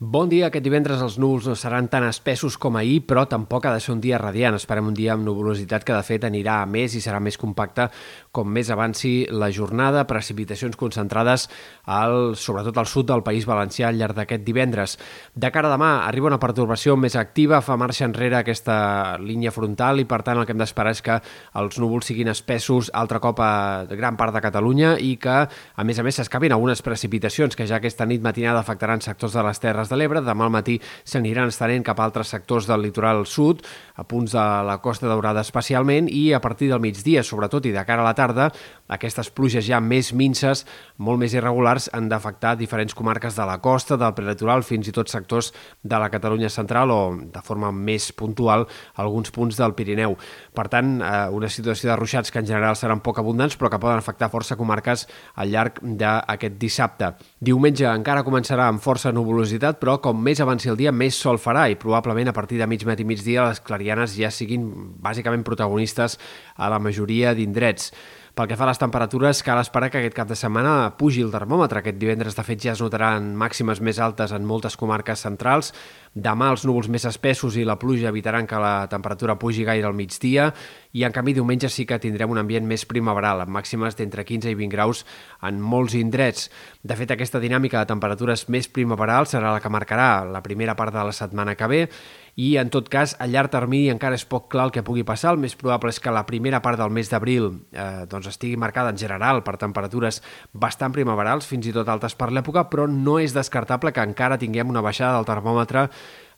Bon dia. Aquest divendres els núvols no seran tan espessos com ahir, però tampoc ha de ser un dia radiant. Esperem un dia amb nuvolositat que, de fet, anirà a més i serà més compacte com més avanci la jornada. Precipitacions concentrades, al, sobretot al sud del País Valencià al llarg d'aquest divendres. De cara a demà, arriba una pertorbació més activa, fa marxa enrere aquesta línia frontal i, per tant, el que hem d'esperar és que els núvols siguin espessos altre cop a gran part de Catalunya i que, a més a més, s'escapin algunes precipitacions que ja aquesta nit matinada afectaran sectors de les Terres Terres de l'Ebre. Demà al matí s'aniran estenent cap a altres sectors del litoral sud, a punts de la Costa Daurada especialment, i a partir del migdia, sobretot, i de cara a la tarda, aquestes pluges ja més minces, molt més irregulars, han d'afectar diferents comarques de la costa, del prelitoral, fins i tot sectors de la Catalunya central o, de forma més puntual, alguns punts del Pirineu. Per tant, eh, una situació de ruixats que en general seran poc abundants, però que poden afectar força comarques al llarg d'aquest dissabte. Diumenge encara començarà amb força nuvolositat, però com més avanci el dia, més sol farà i probablement a partir de mig matí i migdia les clarianes ja siguin bàsicament protagonistes a la majoria d'indrets. Pel que fa a les temperatures, cal esperar que aquest cap de setmana pugi el termòmetre. Aquest divendres, de fet, ja es notaran màximes més altes en moltes comarques centrals. Demà els núvols més espessos i la pluja evitaran que la temperatura pugi gaire al migdia i, en canvi, diumenge sí que tindrem un ambient més primaveral, amb màximes d'entre 15 i 20 graus en molts indrets. De fet, aquesta dinàmica de temperatures més primaverals serà la que marcarà la primera part de la setmana que ve i, en tot cas, a llarg termini encara és poc clar el que pugui passar. El més probable és que la primera part del mes d'abril eh, doncs estigui marcada en general per temperatures bastant primaverals, fins i tot altes per l'època, però no és descartable que encara tinguem una baixada del termòmetre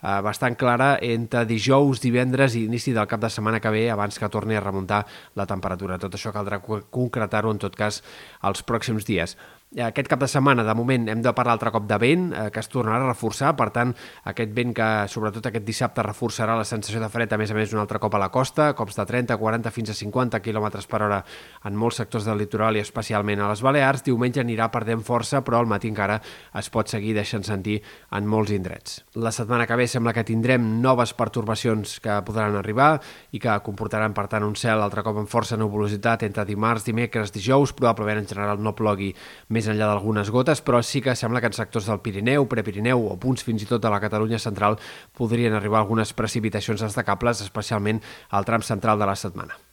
eh, bastant clara entre dijous, divendres i inici del cap de setmana que ve abans que torni a remuntar la temperatura. Tot això caldrà concretar-ho en tot cas els pròxims dies. Aquest cap de setmana, de moment, hem de parlar altre cop de vent, eh, que es tornarà a reforçar, per tant, aquest vent que, sobretot aquest dissabte, reforçarà la sensació de fred, a més a més, un altre cop a la costa, cops de 30, 40, fins a 50 km per hora en molts sectors del litoral i especialment a les Balears. Diumenge anirà perdent força, però al matí encara es pot seguir deixant sentir en molts indrets. La setmana que ve sembla que tindrem noves pertorbacions que podran arribar i que comportaran, per tant, un cel altre cop amb força nuvolositat entre dimarts, dimecres, dijous, probablement en general no plogui més enllà d'algunes gotes, però sí que sembla que en sectors del Pirineu, Prepirineu o punts fins i tot de la Catalunya central podrien arribar algunes precipitacions destacables, especialment al tram central de la setmana.